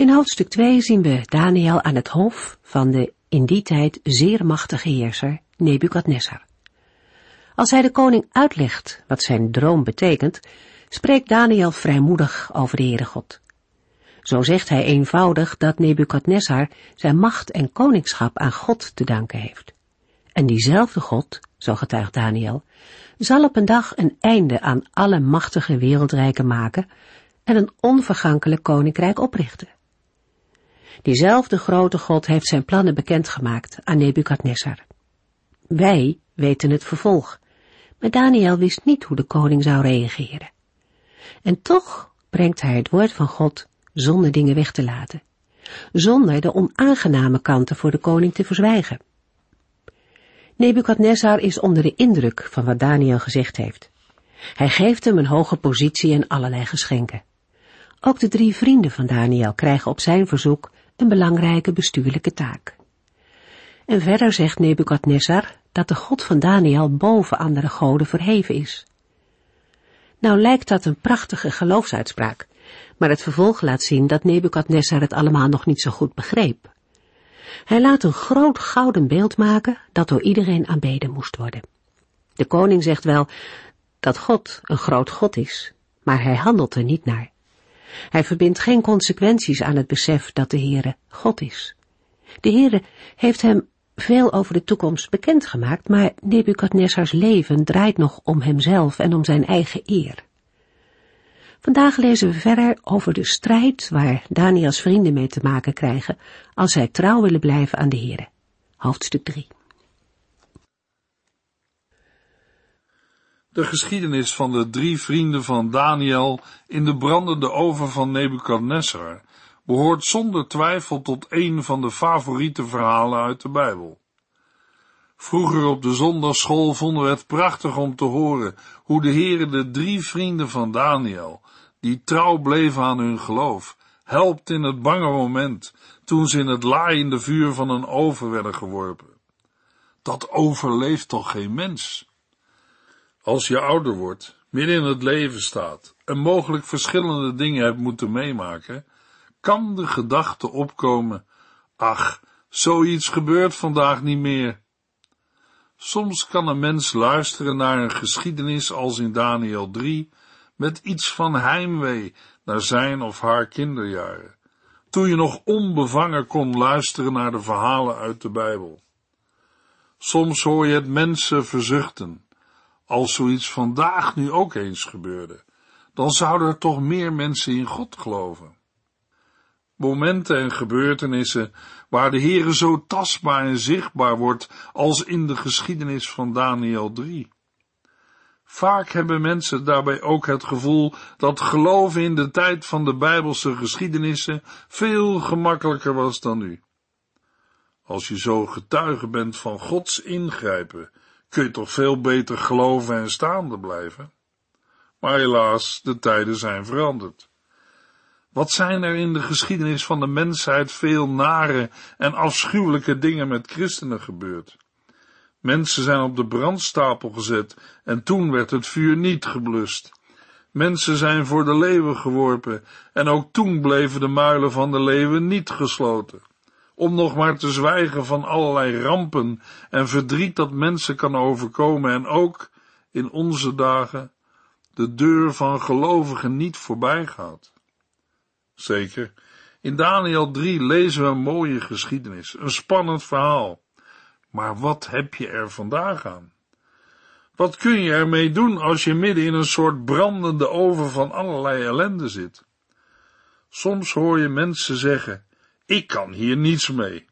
In hoofdstuk 2 zien we Daniel aan het hof van de in die tijd zeer machtige heerser Nebukadnessar. Als hij de koning uitlegt wat zijn droom betekent, spreekt Daniel vrijmoedig over de Heere God. Zo zegt hij eenvoudig dat Nebukadnessar zijn macht en koningschap aan God te danken heeft. En diezelfde God, zo getuigt Daniel, zal op een dag een einde aan alle machtige wereldrijken maken en een onvergankelijk koninkrijk oprichten. Diezelfde grote God heeft zijn plannen bekendgemaakt aan Nebukadnessar. Wij weten het vervolg, maar Daniel wist niet hoe de koning zou reageren. En toch brengt hij het woord van God zonder dingen weg te laten, zonder de onaangename kanten voor de koning te verzwijgen. Nebukadnessar is onder de indruk van wat Daniel gezegd heeft. Hij geeft hem een hoge positie en allerlei geschenken. Ook de drie vrienden van Daniel krijgen op zijn verzoek een belangrijke bestuurlijke taak. En verder zegt Nebukadnessar dat de God van Daniel boven andere goden verheven is. Nou lijkt dat een prachtige geloofsuitspraak, maar het vervolg laat zien dat Nebukadnessar het allemaal nog niet zo goed begreep. Hij laat een groot gouden beeld maken dat door iedereen aanbeden moest worden. De koning zegt wel dat God een groot God is, maar hij handelt er niet naar. Hij verbindt geen consequenties aan het besef dat de Heere God is. De Heere heeft hem veel over de toekomst bekendgemaakt, maar Nebukadnessars leven draait nog om hemzelf en om zijn eigen eer. Vandaag lezen we verder over de strijd waar Daniels vrienden mee te maken krijgen als zij trouw willen blijven aan de Heere. Hoofdstuk 3. De geschiedenis van de drie vrienden van Daniel in de brandende oven van Nebukadnessar behoort zonder twijfel tot een van de favoriete verhalen uit de Bijbel. Vroeger op de zondagschool vonden we het prachtig om te horen hoe de Heere de drie vrienden van Daniel, die trouw bleven aan hun geloof, helpt in het bange moment toen ze in het laaiende vuur van een oven werden geworpen. Dat overleeft toch geen mens? Als je ouder wordt, midden in het leven staat en mogelijk verschillende dingen hebt moeten meemaken, kan de gedachte opkomen, ach, zoiets gebeurt vandaag niet meer. Soms kan een mens luisteren naar een geschiedenis als in Daniel 3 met iets van heimwee naar zijn of haar kinderjaren, toen je nog onbevangen kon luisteren naar de verhalen uit de Bijbel. Soms hoor je het mensen verzuchten, als zoiets vandaag nu ook eens gebeurde, dan zouden er toch meer mensen in God geloven. Momenten en gebeurtenissen waar de Heere zo tastbaar en zichtbaar wordt als in de geschiedenis van Daniel 3. Vaak hebben mensen daarbij ook het gevoel dat geloven in de tijd van de Bijbelse geschiedenissen veel gemakkelijker was dan nu. Als je zo getuige bent van Gods ingrijpen, kun je toch veel beter geloven en staande blijven. Maar helaas, de tijden zijn veranderd. Wat zijn er in de geschiedenis van de mensheid veel nare en afschuwelijke dingen met christenen gebeurd? Mensen zijn op de brandstapel gezet en toen werd het vuur niet geblust. Mensen zijn voor de leeuwen geworpen en ook toen bleven de muilen van de leeuwen niet gesloten. Om nog maar te zwijgen van allerlei rampen en verdriet dat mensen kan overkomen en ook in onze dagen de deur van gelovigen niet voorbij gaat. Zeker, in Daniel 3 lezen we een mooie geschiedenis, een spannend verhaal. Maar wat heb je er vandaag aan? Wat kun je ermee doen als je midden in een soort brandende oven van allerlei ellende zit? Soms hoor je mensen zeggen, ik kan hier niets mee.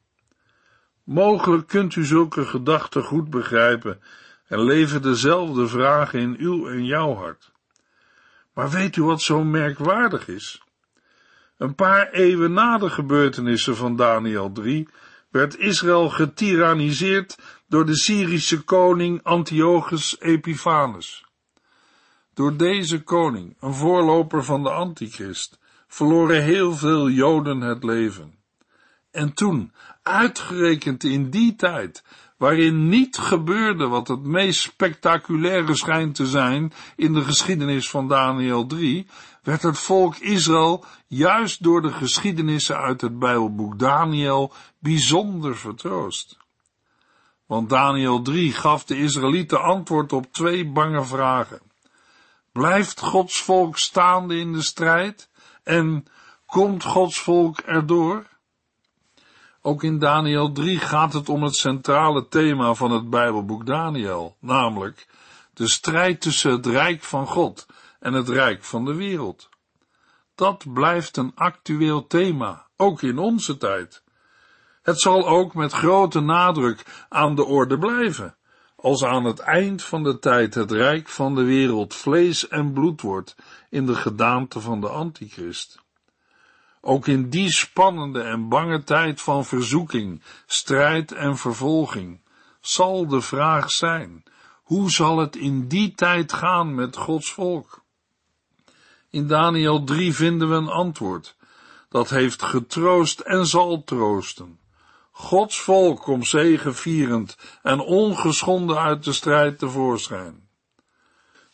Mogelijk kunt u zulke gedachten goed begrijpen en leven dezelfde vragen in uw en jouw hart. Maar weet u wat zo merkwaardig is? Een paar eeuwen na de gebeurtenissen van Daniel 3 werd Israël getiraniseerd door de Syrische koning Antiochus Epiphanes. Door deze koning, een voorloper van de antichrist, verloren heel veel Joden het leven. En toen, uitgerekend in die tijd, waarin niet gebeurde wat het meest spectaculaire schijnt te zijn in de geschiedenis van Daniel 3, werd het volk Israël juist door de geschiedenissen uit het Bijbelboek Daniel bijzonder vertroost. Want Daniel 3 gaf de Israëlieten antwoord op twee bange vragen. Blijft Gods volk staande in de strijd en komt Gods volk erdoor? Ook in Daniel 3 gaat het om het centrale thema van het Bijbelboek Daniel, namelijk de strijd tussen het rijk van God en het rijk van de wereld. Dat blijft een actueel thema, ook in onze tijd. Het zal ook met grote nadruk aan de orde blijven, als aan het eind van de tijd het rijk van de wereld vlees en bloed wordt in de gedaante van de antichrist. Ook in die spannende en bange tijd van verzoeking, strijd en vervolging zal de vraag zijn, hoe zal het in die tijd gaan met Gods volk? In Daniel 3 vinden we een antwoord. Dat heeft getroost en zal troosten. Gods volk komt zegevierend en ongeschonden uit de strijd tevoorschijn.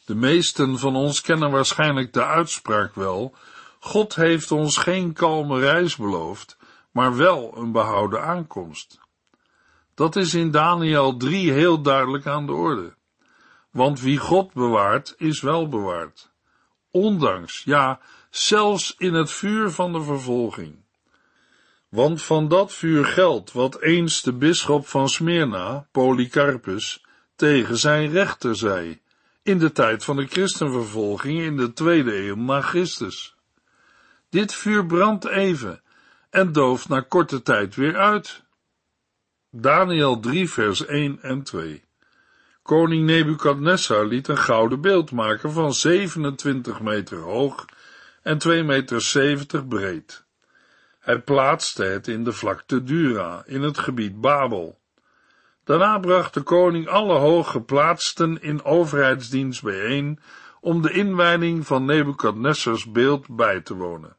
De meesten van ons kennen waarschijnlijk de uitspraak wel, God heeft ons geen kalme reis beloofd, maar wel een behouden aankomst. Dat is in Daniel 3 heel duidelijk aan de orde. Want wie God bewaart, is wel bewaard. Ondanks, ja, zelfs in het vuur van de vervolging. Want van dat vuur geldt wat eens de bisschop van Smyrna, Polycarpus, tegen zijn rechter zei, in de tijd van de christenvervolging in de tweede eeuw na Christus. Dit vuur brandt even en dooft na korte tijd weer uit. Daniel 3 vers 1 en 2 Koning Nebukadnessar liet een gouden beeld maken van 27 meter hoog en 2 meter 70 breed. Hij plaatste het in de vlakte Dura, in het gebied Babel. Daarna bracht de koning alle hooggeplaatsten in overheidsdienst bijeen om de inwijding van Nebukadnessars beeld bij te wonen.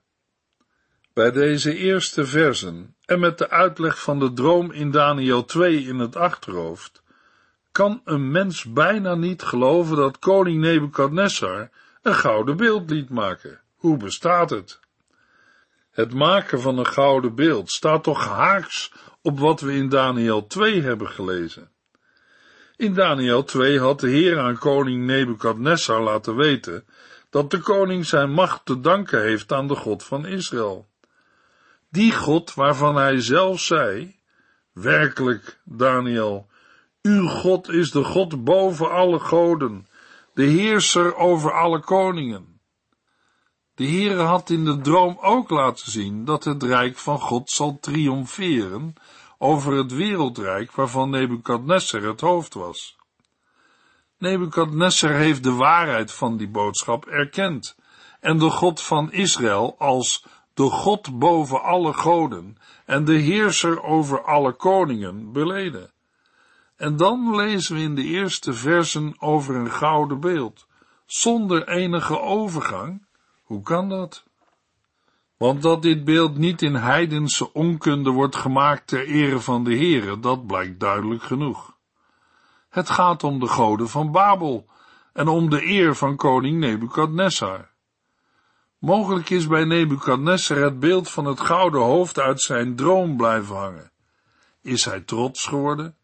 Bij deze eerste versen en met de uitleg van de droom in Daniel 2 in het achterhoofd, kan een mens bijna niet geloven dat koning Nebukadnessar een gouden beeld liet maken. Hoe bestaat het? Het maken van een gouden beeld staat toch haaks op wat we in Daniel 2 hebben gelezen. In Daniel 2 had de Heer aan koning Nebukadnessar laten weten dat de koning zijn macht te danken heeft aan de God van Israël. Die God waarvan hij zelf zei, werkelijk, Daniel, uw God is de God boven alle goden, de heerser over alle koningen. De Heere had in de droom ook laten zien dat het rijk van God zal triomferen over het wereldrijk waarvan Nebukadnessar het hoofd was. Nebukadnessar heeft de waarheid van die boodschap erkend en de God van Israël als de God boven alle goden en de heerser over alle koningen beleden. En dan lezen we in de eerste versen over een gouden beeld, zonder enige overgang. Hoe kan dat? Want dat dit beeld niet in heidense onkunde wordt gemaakt ter ere van de Heere, dat blijkt duidelijk genoeg. Het gaat om de goden van Babel en om de eer van koning Nebukadnessar. Mogelijk is bij Nebukadnessar het beeld van het gouden hoofd uit zijn droom blijven hangen. Is hij trots geworden?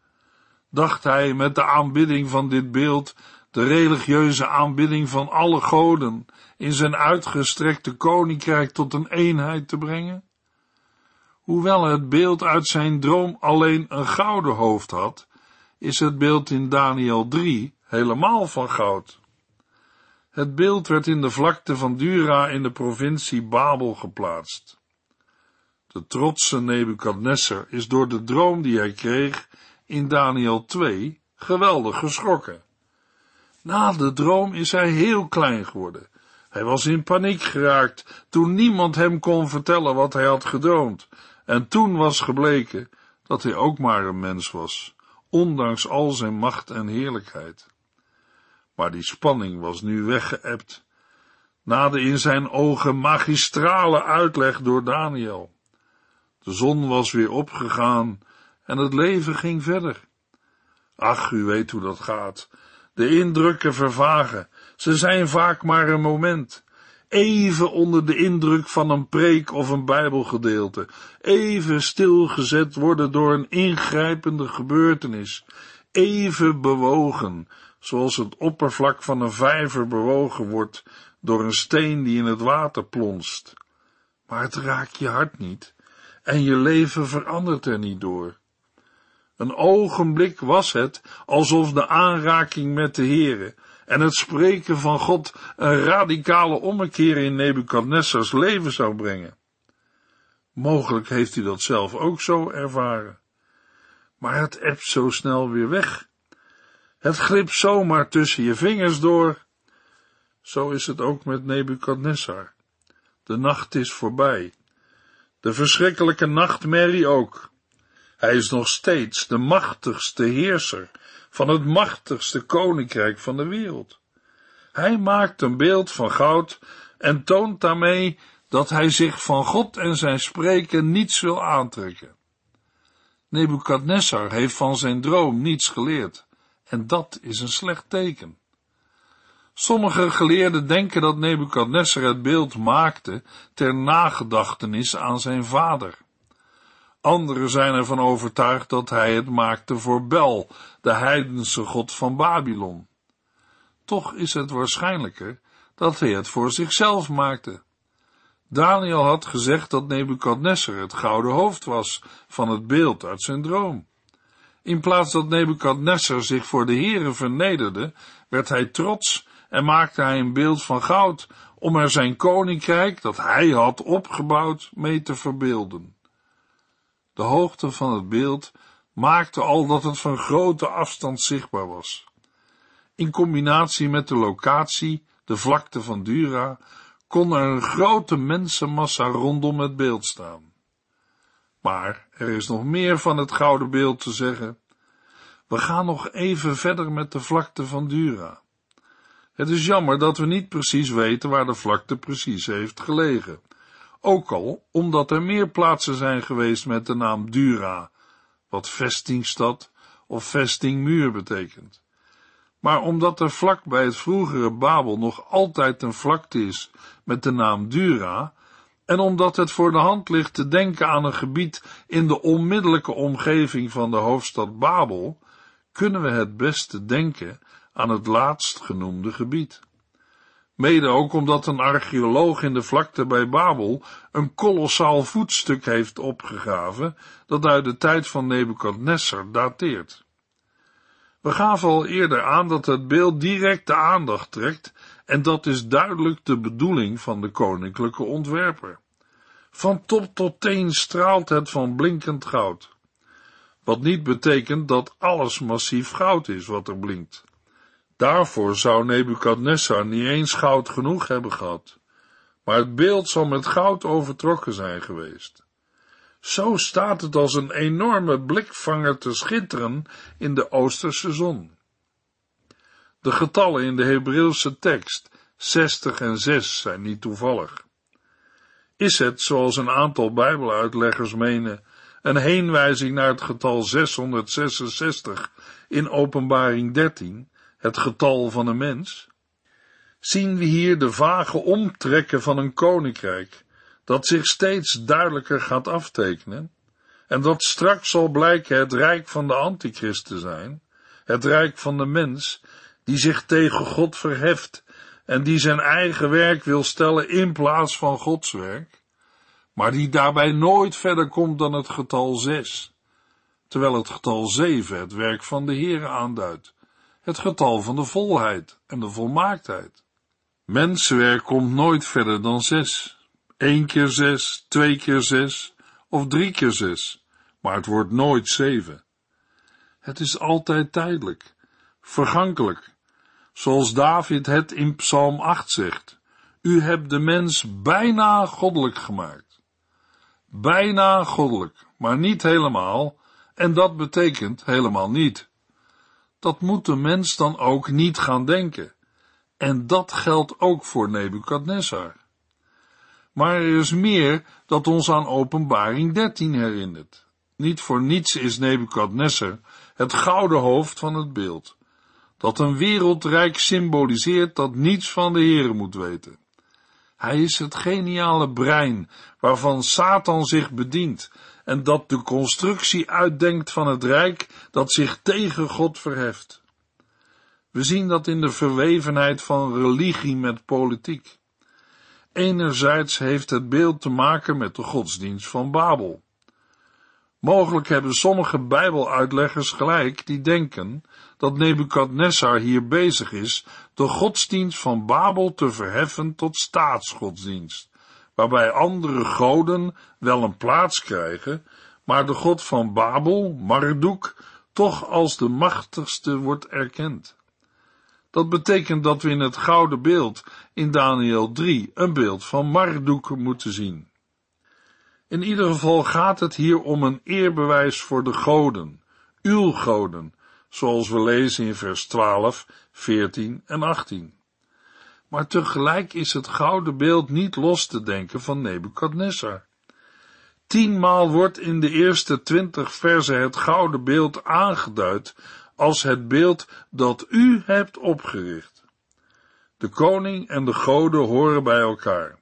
Dacht hij met de aanbidding van dit beeld de religieuze aanbidding van alle goden in zijn uitgestrekte koninkrijk tot een eenheid te brengen? Hoewel het beeld uit zijn droom alleen een gouden hoofd had, is het beeld in Daniel 3 helemaal van goud. Het beeld werd in de vlakte van Dura in de provincie Babel geplaatst. De trotse Nebukadnessar is door de droom die hij kreeg in Daniel 2 geweldig geschrokken. Na de droom is hij heel klein geworden, Hij was in paniek geraakt toen niemand hem kon vertellen wat hij had gedroomd. En toen was gebleken dat hij ook maar een mens was, ondanks al zijn macht en heerlijkheid. Maar die spanning was nu weggeëpt, na de in zijn ogen magistrale uitleg door Daniel. De zon was weer opgegaan en het leven ging verder. Ach, u weet hoe dat gaat. De indrukken vervagen. Ze zijn vaak maar een moment. Even onder de indruk van een preek of een bijbelgedeelte. Even stilgezet worden door een ingrijpende gebeurtenis. Even bewogen, zoals het oppervlak van een vijver bewogen wordt door een steen die in het water plonst. Maar het raakt je hart niet en je leven verandert er niet door. Een ogenblik was het alsof de aanraking met de Heere en het spreken van God een radicale ommekeer in Nebukadnessars leven zou brengen. Mogelijk heeft u dat zelf ook zo ervaren. Maar het ebt zo snel weer weg. Het glipt zomaar tussen je vingers door. Zo is het ook met Nebukadnessar. De nacht is voorbij. De verschrikkelijke nachtmerrie ook. Hij is nog steeds de machtigste heerser van het machtigste koninkrijk van de wereld. Hij maakt een beeld van goud en toont daarmee dat hij zich van God en zijn spreken niets wil aantrekken. Nebukadnessar heeft van zijn droom niets geleerd, en dat is een slecht teken. Sommige geleerden denken dat Nebukadnessar het beeld maakte ter nagedachtenis aan zijn vader. Anderen zijn ervan overtuigd dat hij het maakte voor Bel, de heidense god van Babylon. Toch is het waarschijnlijker dat hij het voor zichzelf maakte. Daniel had gezegd dat Nebukadnessar het gouden hoofd was van het beeld uit zijn droom. In plaats dat Nebukadnessar zich voor de Heere vernederde, werd hij trots en maakte hij een beeld van goud om er zijn koninkrijk, dat hij had opgebouwd, mee te verbeelden. De hoogte van het beeld maakte al dat het van grote afstand zichtbaar was. In combinatie met de locatie, de vlakte van Dura, kon er een grote mensenmassa rondom het beeld staan. Maar er is nog meer van het gouden beeld te zeggen. We gaan nog even verder met de vlakte van Dura. Het is jammer dat we niet precies weten waar de vlakte precies heeft gelegen. Ook al omdat er meer plaatsen zijn geweest met de naam Dura, wat vestingstad of vestingmuur betekent. Maar omdat er vlak bij het vroegere Babel nog altijd een vlakte is met de naam Dura, en omdat het voor de hand ligt te denken aan een gebied in de onmiddellijke omgeving van de hoofdstad Babel, kunnen we het beste denken aan het laatst genoemde gebied. Mede ook omdat een archeoloog in de vlakte bij Babel een kolossaal voetstuk heeft opgegraven dat uit de tijd van Nebukadnessar dateert. We gaven al eerder aan dat het beeld direct de aandacht trekt en dat is duidelijk de bedoeling van de koninklijke ontwerper. Van top tot teen straalt het van blinkend goud. Wat niet betekent dat alles massief goud is wat er blinkt. Daarvoor zou Nebukadnessar niet eens goud genoeg hebben gehad, maar het beeld zal met goud overtrokken zijn geweest. Zo staat het als een enorme blikvanger te schitteren in de oosterse zon. De getallen in de Hebreeuwse tekst, 60 en 6, zijn niet toevallig. Is het, zoals een aantal Bijbeluitleggers menen, een heenwijzing naar het getal 666 in Openbaring 13, het getal van een mens? Zien we hier de vage omtrekken van een koninkrijk, dat zich steeds duidelijker gaat aftekenen, en dat straks zal blijken het rijk van de antichrist te zijn, het rijk van de mens, die zich tegen God verheft en die zijn eigen werk wil stellen in plaats van Gods werk, maar die daarbij nooit verder komt dan het getal zes, terwijl het getal zeven het werk van de Heere aanduidt, het getal van de volheid en de volmaaktheid. Mensenwerk komt nooit verder dan zes. Eén keer zes, twee keer zes of drie keer zes, maar het wordt nooit zeven. Het is altijd tijdelijk, vergankelijk, zoals David het in Psalm 8 zegt. U hebt de mens bijna goddelijk gemaakt. Bijna goddelijk, maar niet helemaal, en dat betekent helemaal niet. Dat moet de mens dan ook niet gaan denken. En dat geldt ook voor Nebukadnessar. Maar er is meer dat ons aan Openbaring 13 herinnert. Niet voor niets is Nebukadnessar het gouden hoofd van het beeld, dat een wereldrijk symboliseert dat niets van de Heere moet weten. Hij is het geniale brein waarvan Satan zich bedient en dat de constructie uitdenkt van het rijk dat zich tegen God verheft. We zien dat in de verwevenheid van religie met politiek. Enerzijds heeft het beeld te maken met de godsdienst van Babel. Mogelijk hebben sommige Bijbeluitleggers gelijk die denken dat Nebukadnessar hier bezig is de godsdienst van Babel te verheffen tot staatsgodsdienst, waarbij andere goden wel een plaats krijgen, maar de god van Babel, Marduk, toch als de machtigste wordt erkend. Dat betekent dat we in het gouden beeld in Daniel 3 een beeld van Marduk moeten zien. In ieder geval gaat het hier om een eerbewijs voor de goden, uw goden, zoals we lezen in vers 12, 14 en 18. Maar tegelijk is het gouden beeld niet los te denken van Nebukadnessar. Tienmaal wordt in de eerste twintig versen het gouden beeld aangeduid als het beeld dat u hebt opgericht. De koning en de goden horen bij elkaar.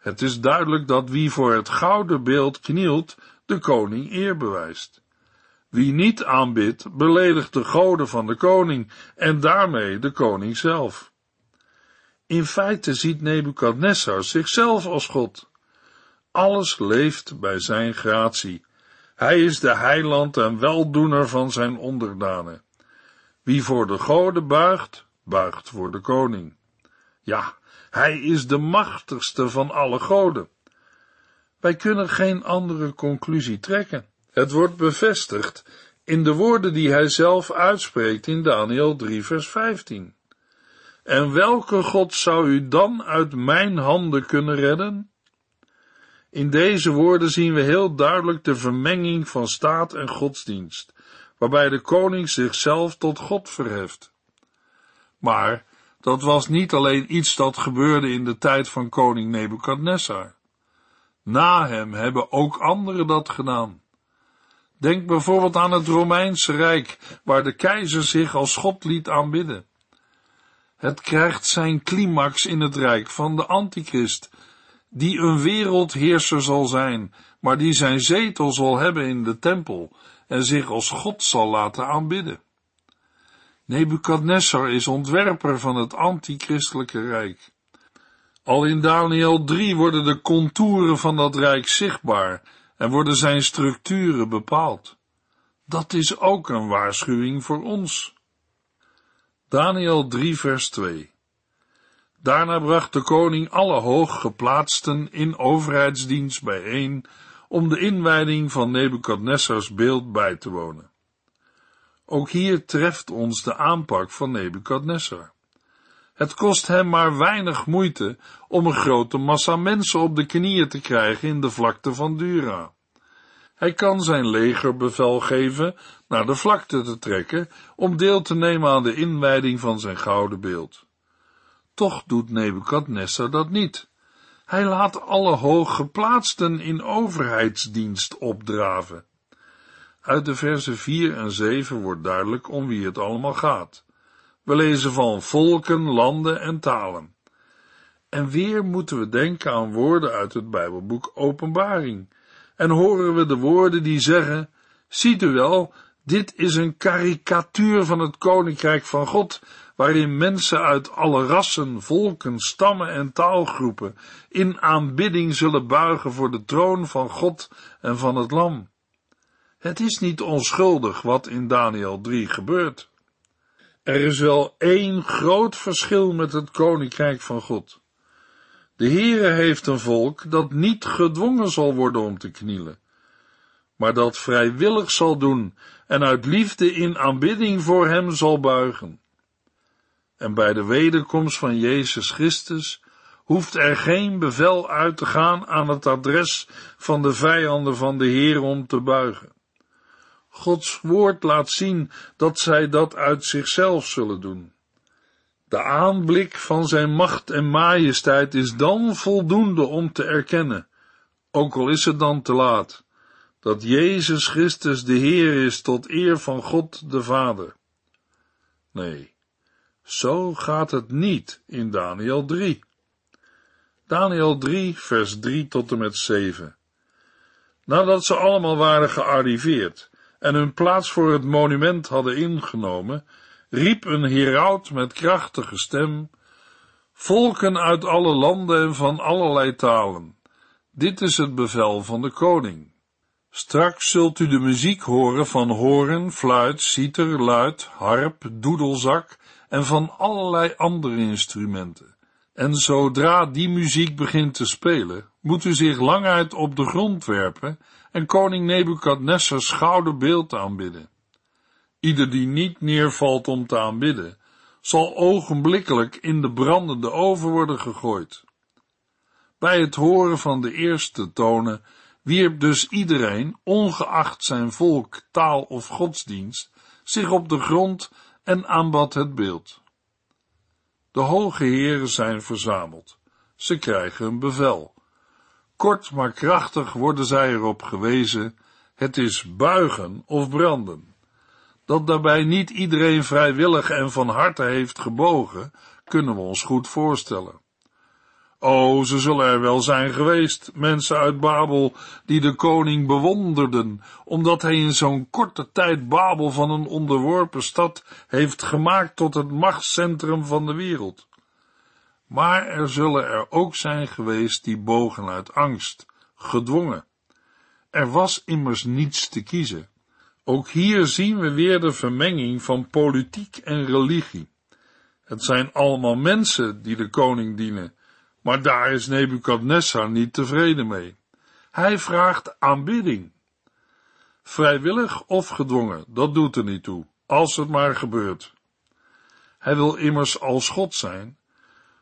Het is duidelijk dat wie voor het gouden beeld knielt, de koning eer bewijst. Wie niet aanbidt, beledigt de goden van de koning en daarmee de koning zelf. In feite ziet Nebukadnessar zichzelf als God. Alles leeft bij zijn gratie. Hij is de heiland en weldoener van zijn onderdanen. Wie voor de goden buigt, buigt voor de koning. Ja, hij is de machtigste van alle goden. Wij kunnen geen andere conclusie trekken. Het wordt bevestigd in de woorden die hij zelf uitspreekt in Daniel 3 vers 15. En welke God zou u dan uit mijn handen kunnen redden? In deze woorden zien we heel duidelijk de vermenging van staat en godsdienst, waarbij de koning zichzelf tot God verheft. Maar dat was niet alleen iets dat gebeurde in de tijd van koning Nebukadnessar. Na hem hebben ook anderen dat gedaan. Denk bijvoorbeeld aan het Romeinse Rijk, waar de keizer zich als God liet aanbidden. Het krijgt zijn climax in het rijk van de Antichrist, die een wereldheerser zal zijn, maar die zijn zetel zal hebben in de tempel en zich als God zal laten aanbidden. Nebukadnessar is ontwerper van het antichristelijke rijk. Al in Daniel 3 worden de contouren van dat rijk zichtbaar en worden zijn structuren bepaald. Dat is ook een waarschuwing voor ons. Daniel 3 vers 2 Daarna bracht de koning alle hooggeplaatsten in overheidsdienst bijeen om de inwijding van Nebukadnessars beeld bij te wonen. Ook hier treft ons de aanpak van Nebukadnessar. Het kost hem maar weinig moeite om een grote massa mensen op de knieën te krijgen in de vlakte van Dura. Hij kan zijn leger bevel geven naar de vlakte te trekken om deel te nemen aan de inwijding van zijn gouden beeld. Toch doet Nebukadnessar dat niet. Hij laat alle hooggeplaatsten in overheidsdienst opdraven. Uit de versen 4 en 7 wordt duidelijk om wie het allemaal gaat. We lezen van volken, landen en talen. En weer moeten we denken aan woorden uit het Bijbelboek Openbaring. En horen we de woorden die zeggen, ziet u wel, dit is een karikatuur van het koninkrijk van God, waarin mensen uit alle rassen, volken, stammen en taalgroepen in aanbidding zullen buigen voor de troon van God en van het Lam. Het is niet onschuldig wat in Daniel 3 gebeurt. Er is wel één groot verschil met het koninkrijk van God. De Heere heeft een volk dat niet gedwongen zal worden om te knielen, maar dat vrijwillig zal doen en uit liefde in aanbidding voor hem zal buigen. En bij de wederkomst van Jezus Christus hoeft er geen bevel uit te gaan aan het adres van de vijanden van de Heer om te buigen. Gods woord laat zien dat zij dat uit zichzelf zullen doen. De aanblik van zijn macht en majesteit is dan voldoende om te erkennen, ook al is het dan te laat, dat Jezus Christus de Heer is tot eer van God de Vader. Nee, zo gaat het niet in Daniel 3. Daniel 3, vers 3 tot en met 7. Nadat ze allemaal waren gearriveerd en hun plaats voor het monument hadden ingenomen, riep een heraut met krachtige stem, volken uit alle landen en van allerlei talen. Dit is het bevel van de koning. Straks zult u de muziek horen van horen, fluit, citer, luid, harp, doedelzak en van allerlei andere instrumenten. En zodra die muziek begint te spelen, moet u zich languit op de grond werpen en koning Nebukadnessars gouden beeld aanbidden. Ieder die niet neervalt om te aanbidden, zal ogenblikkelijk in de brandende oven worden gegooid. Bij het horen van de eerste tonen wierp dus iedereen, ongeacht zijn volk, taal of godsdienst, zich op de grond en aanbad het beeld. De hoge heren zijn verzameld. Ze krijgen een bevel. Kort maar krachtig worden zij erop gewezen, het is buigen of branden. Dat daarbij niet iedereen vrijwillig en van harte heeft gebogen, kunnen we ons goed voorstellen. O, ze zullen er wel zijn geweest, mensen uit Babel, die de koning bewonderden, omdat hij in zo'n korte tijd Babel van een onderworpen stad heeft gemaakt tot het machtscentrum van de wereld. Maar er zullen er ook zijn geweest die bogen uit angst, gedwongen. Er was immers niets te kiezen. Ook hier zien we weer de vermenging van politiek en religie. Het zijn allemaal mensen die de koning dienen, maar daar is Nebukadnessar niet tevreden mee. Hij vraagt aanbidding. Vrijwillig of gedwongen, dat doet er niet toe, als het maar gebeurt. Hij wil immers als God zijn,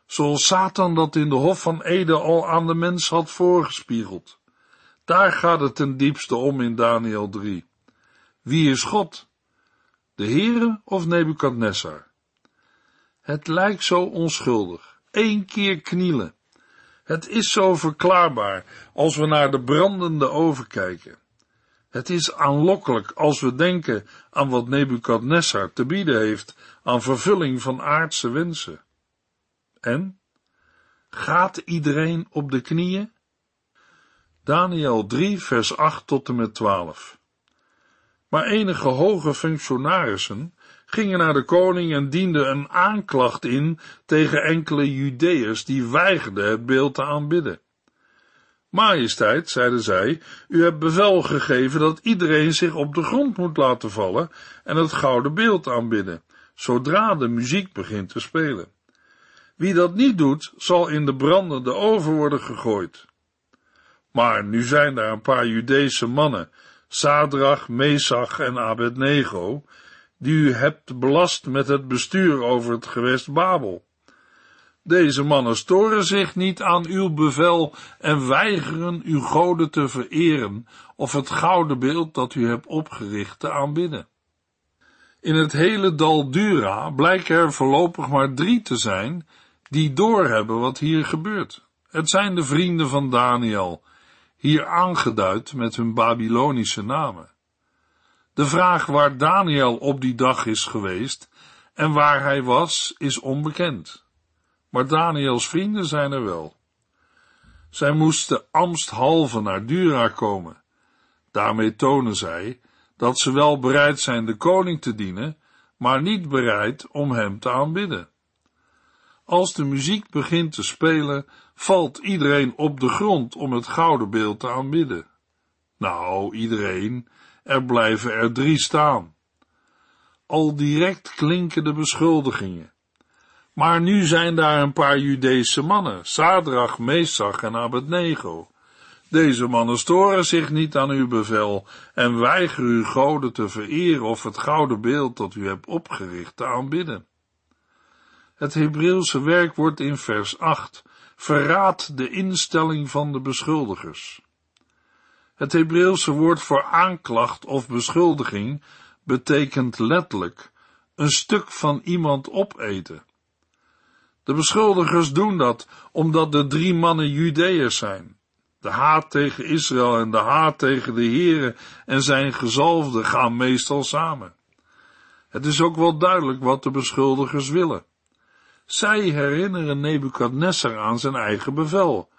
zoals Satan dat in de Hof van Ede al aan de mens had voorgespiegeld. Daar gaat het ten diepste om in Daniel 3. Wie is God? De Heere of Nebukadnessar? Het lijkt zo onschuldig. Eén keer knielen. Het is zo verklaarbaar als we naar de brandende oven kijken. Het is aanlokkelijk als we denken aan wat Nebukadnessar te bieden heeft aan vervulling van aardse wensen. En? Gaat iedereen op de knieën? Daniel 3, vers 8 tot en met 12. Maar enige hoge functionarissen gingen naar de koning en dienden een aanklacht in tegen enkele Judeërs die weigerden het beeld te aanbidden. Majesteit, zeiden zij, u hebt bevel gegeven dat iedereen zich op de grond moet laten vallen en het gouden beeld aanbidden, zodra de muziek begint te spelen. Wie dat niet doet, zal in de brandende oven worden gegooid. Maar nu zijn daar een paar Judese mannen, Sadrach, Mesach en Abednego, die u hebt belast met het bestuur over het gewest Babel. Deze mannen storen zich niet aan uw bevel en weigeren uw goden te vereren of het gouden beeld dat u hebt opgericht te aanbidden. In het hele dal Dura blijken er voorlopig maar drie te zijn die doorhebben wat hier gebeurt. Het zijn de vrienden van Daniel, hier aangeduid met hun Babylonische namen. De vraag waar Daniel op die dag is geweest en waar hij was, is onbekend. Maar Daniels vrienden zijn er wel. Zij moesten amsthalve naar Dura komen. Daarmee tonen zij dat ze wel bereid zijn de koning te dienen, maar niet bereid om hem te aanbidden. Als de muziek begint te spelen, valt iedereen op de grond om het gouden beeld te aanbidden. Nou, iedereen, er blijven er drie staan. Al direct klinken de beschuldigingen. Maar nu zijn daar een paar Judese mannen, Sadrach, Mesach en Abednego. Deze mannen storen zich niet aan uw bevel en weigeren uw goden te vereren of het gouden beeld dat u hebt opgericht te aanbidden. Het Hebreeuwse werk wordt in vers 8 verraadt de instelling van de beschuldigers. Het Hebreeuwse woord voor aanklacht of beschuldiging betekent letterlijk een stuk van iemand opeten. De beschuldigers doen dat omdat de drie mannen Judeërs zijn. De haat tegen Israël en de haat tegen de Here en zijn gezalfde gaan meestal samen. Het is ook wel duidelijk wat de beschuldigers willen. Zij herinneren Nebukadnessar aan zijn eigen bevel.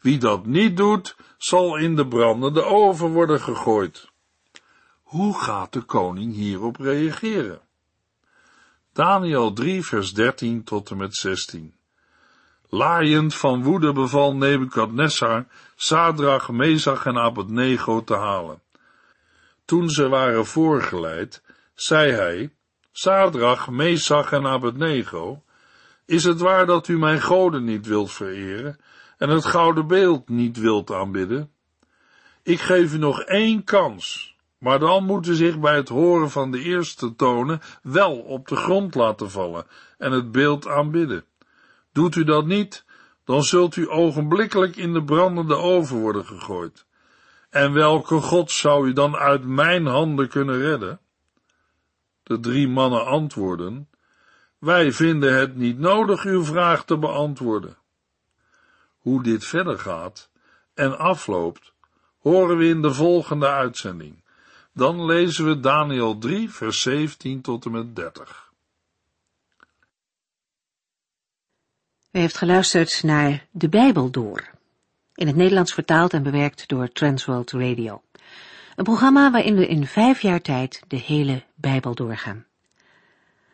Wie dat niet doet, zal in de brandende oven worden gegooid. Hoe gaat de koning hierop reageren? Daniel 3 vers 13 tot en met 16 Laaiend van woede beval Nebukadnessar Sadrach, Mesach en Abednego te halen. Toen ze waren voorgeleid, zei hij, Sadrach, Mesach en Abednego, is het waar dat u mijn goden niet wilt vereren en het gouden beeld niet wilt aanbidden? Ik geef u nog één kans, maar dan moet u zich bij het horen van de eerste tonen wel op de grond laten vallen en het beeld aanbidden. Doet u dat niet, dan zult u ogenblikkelijk in de brandende oven worden gegooid. En welke God zou u dan uit mijn handen kunnen redden? De drie mannen antwoorden, wij vinden het niet nodig uw vraag te beantwoorden. Hoe dit verder gaat en afloopt, horen we in de volgende uitzending. Dan lezen we Daniel 3, vers 17 tot en met 30. U heeft geluisterd naar De Bijbel Door, in het Nederlands vertaald en bewerkt door Transworld Radio. Een programma waarin we in vijf jaar tijd de hele Bijbel doorgaan.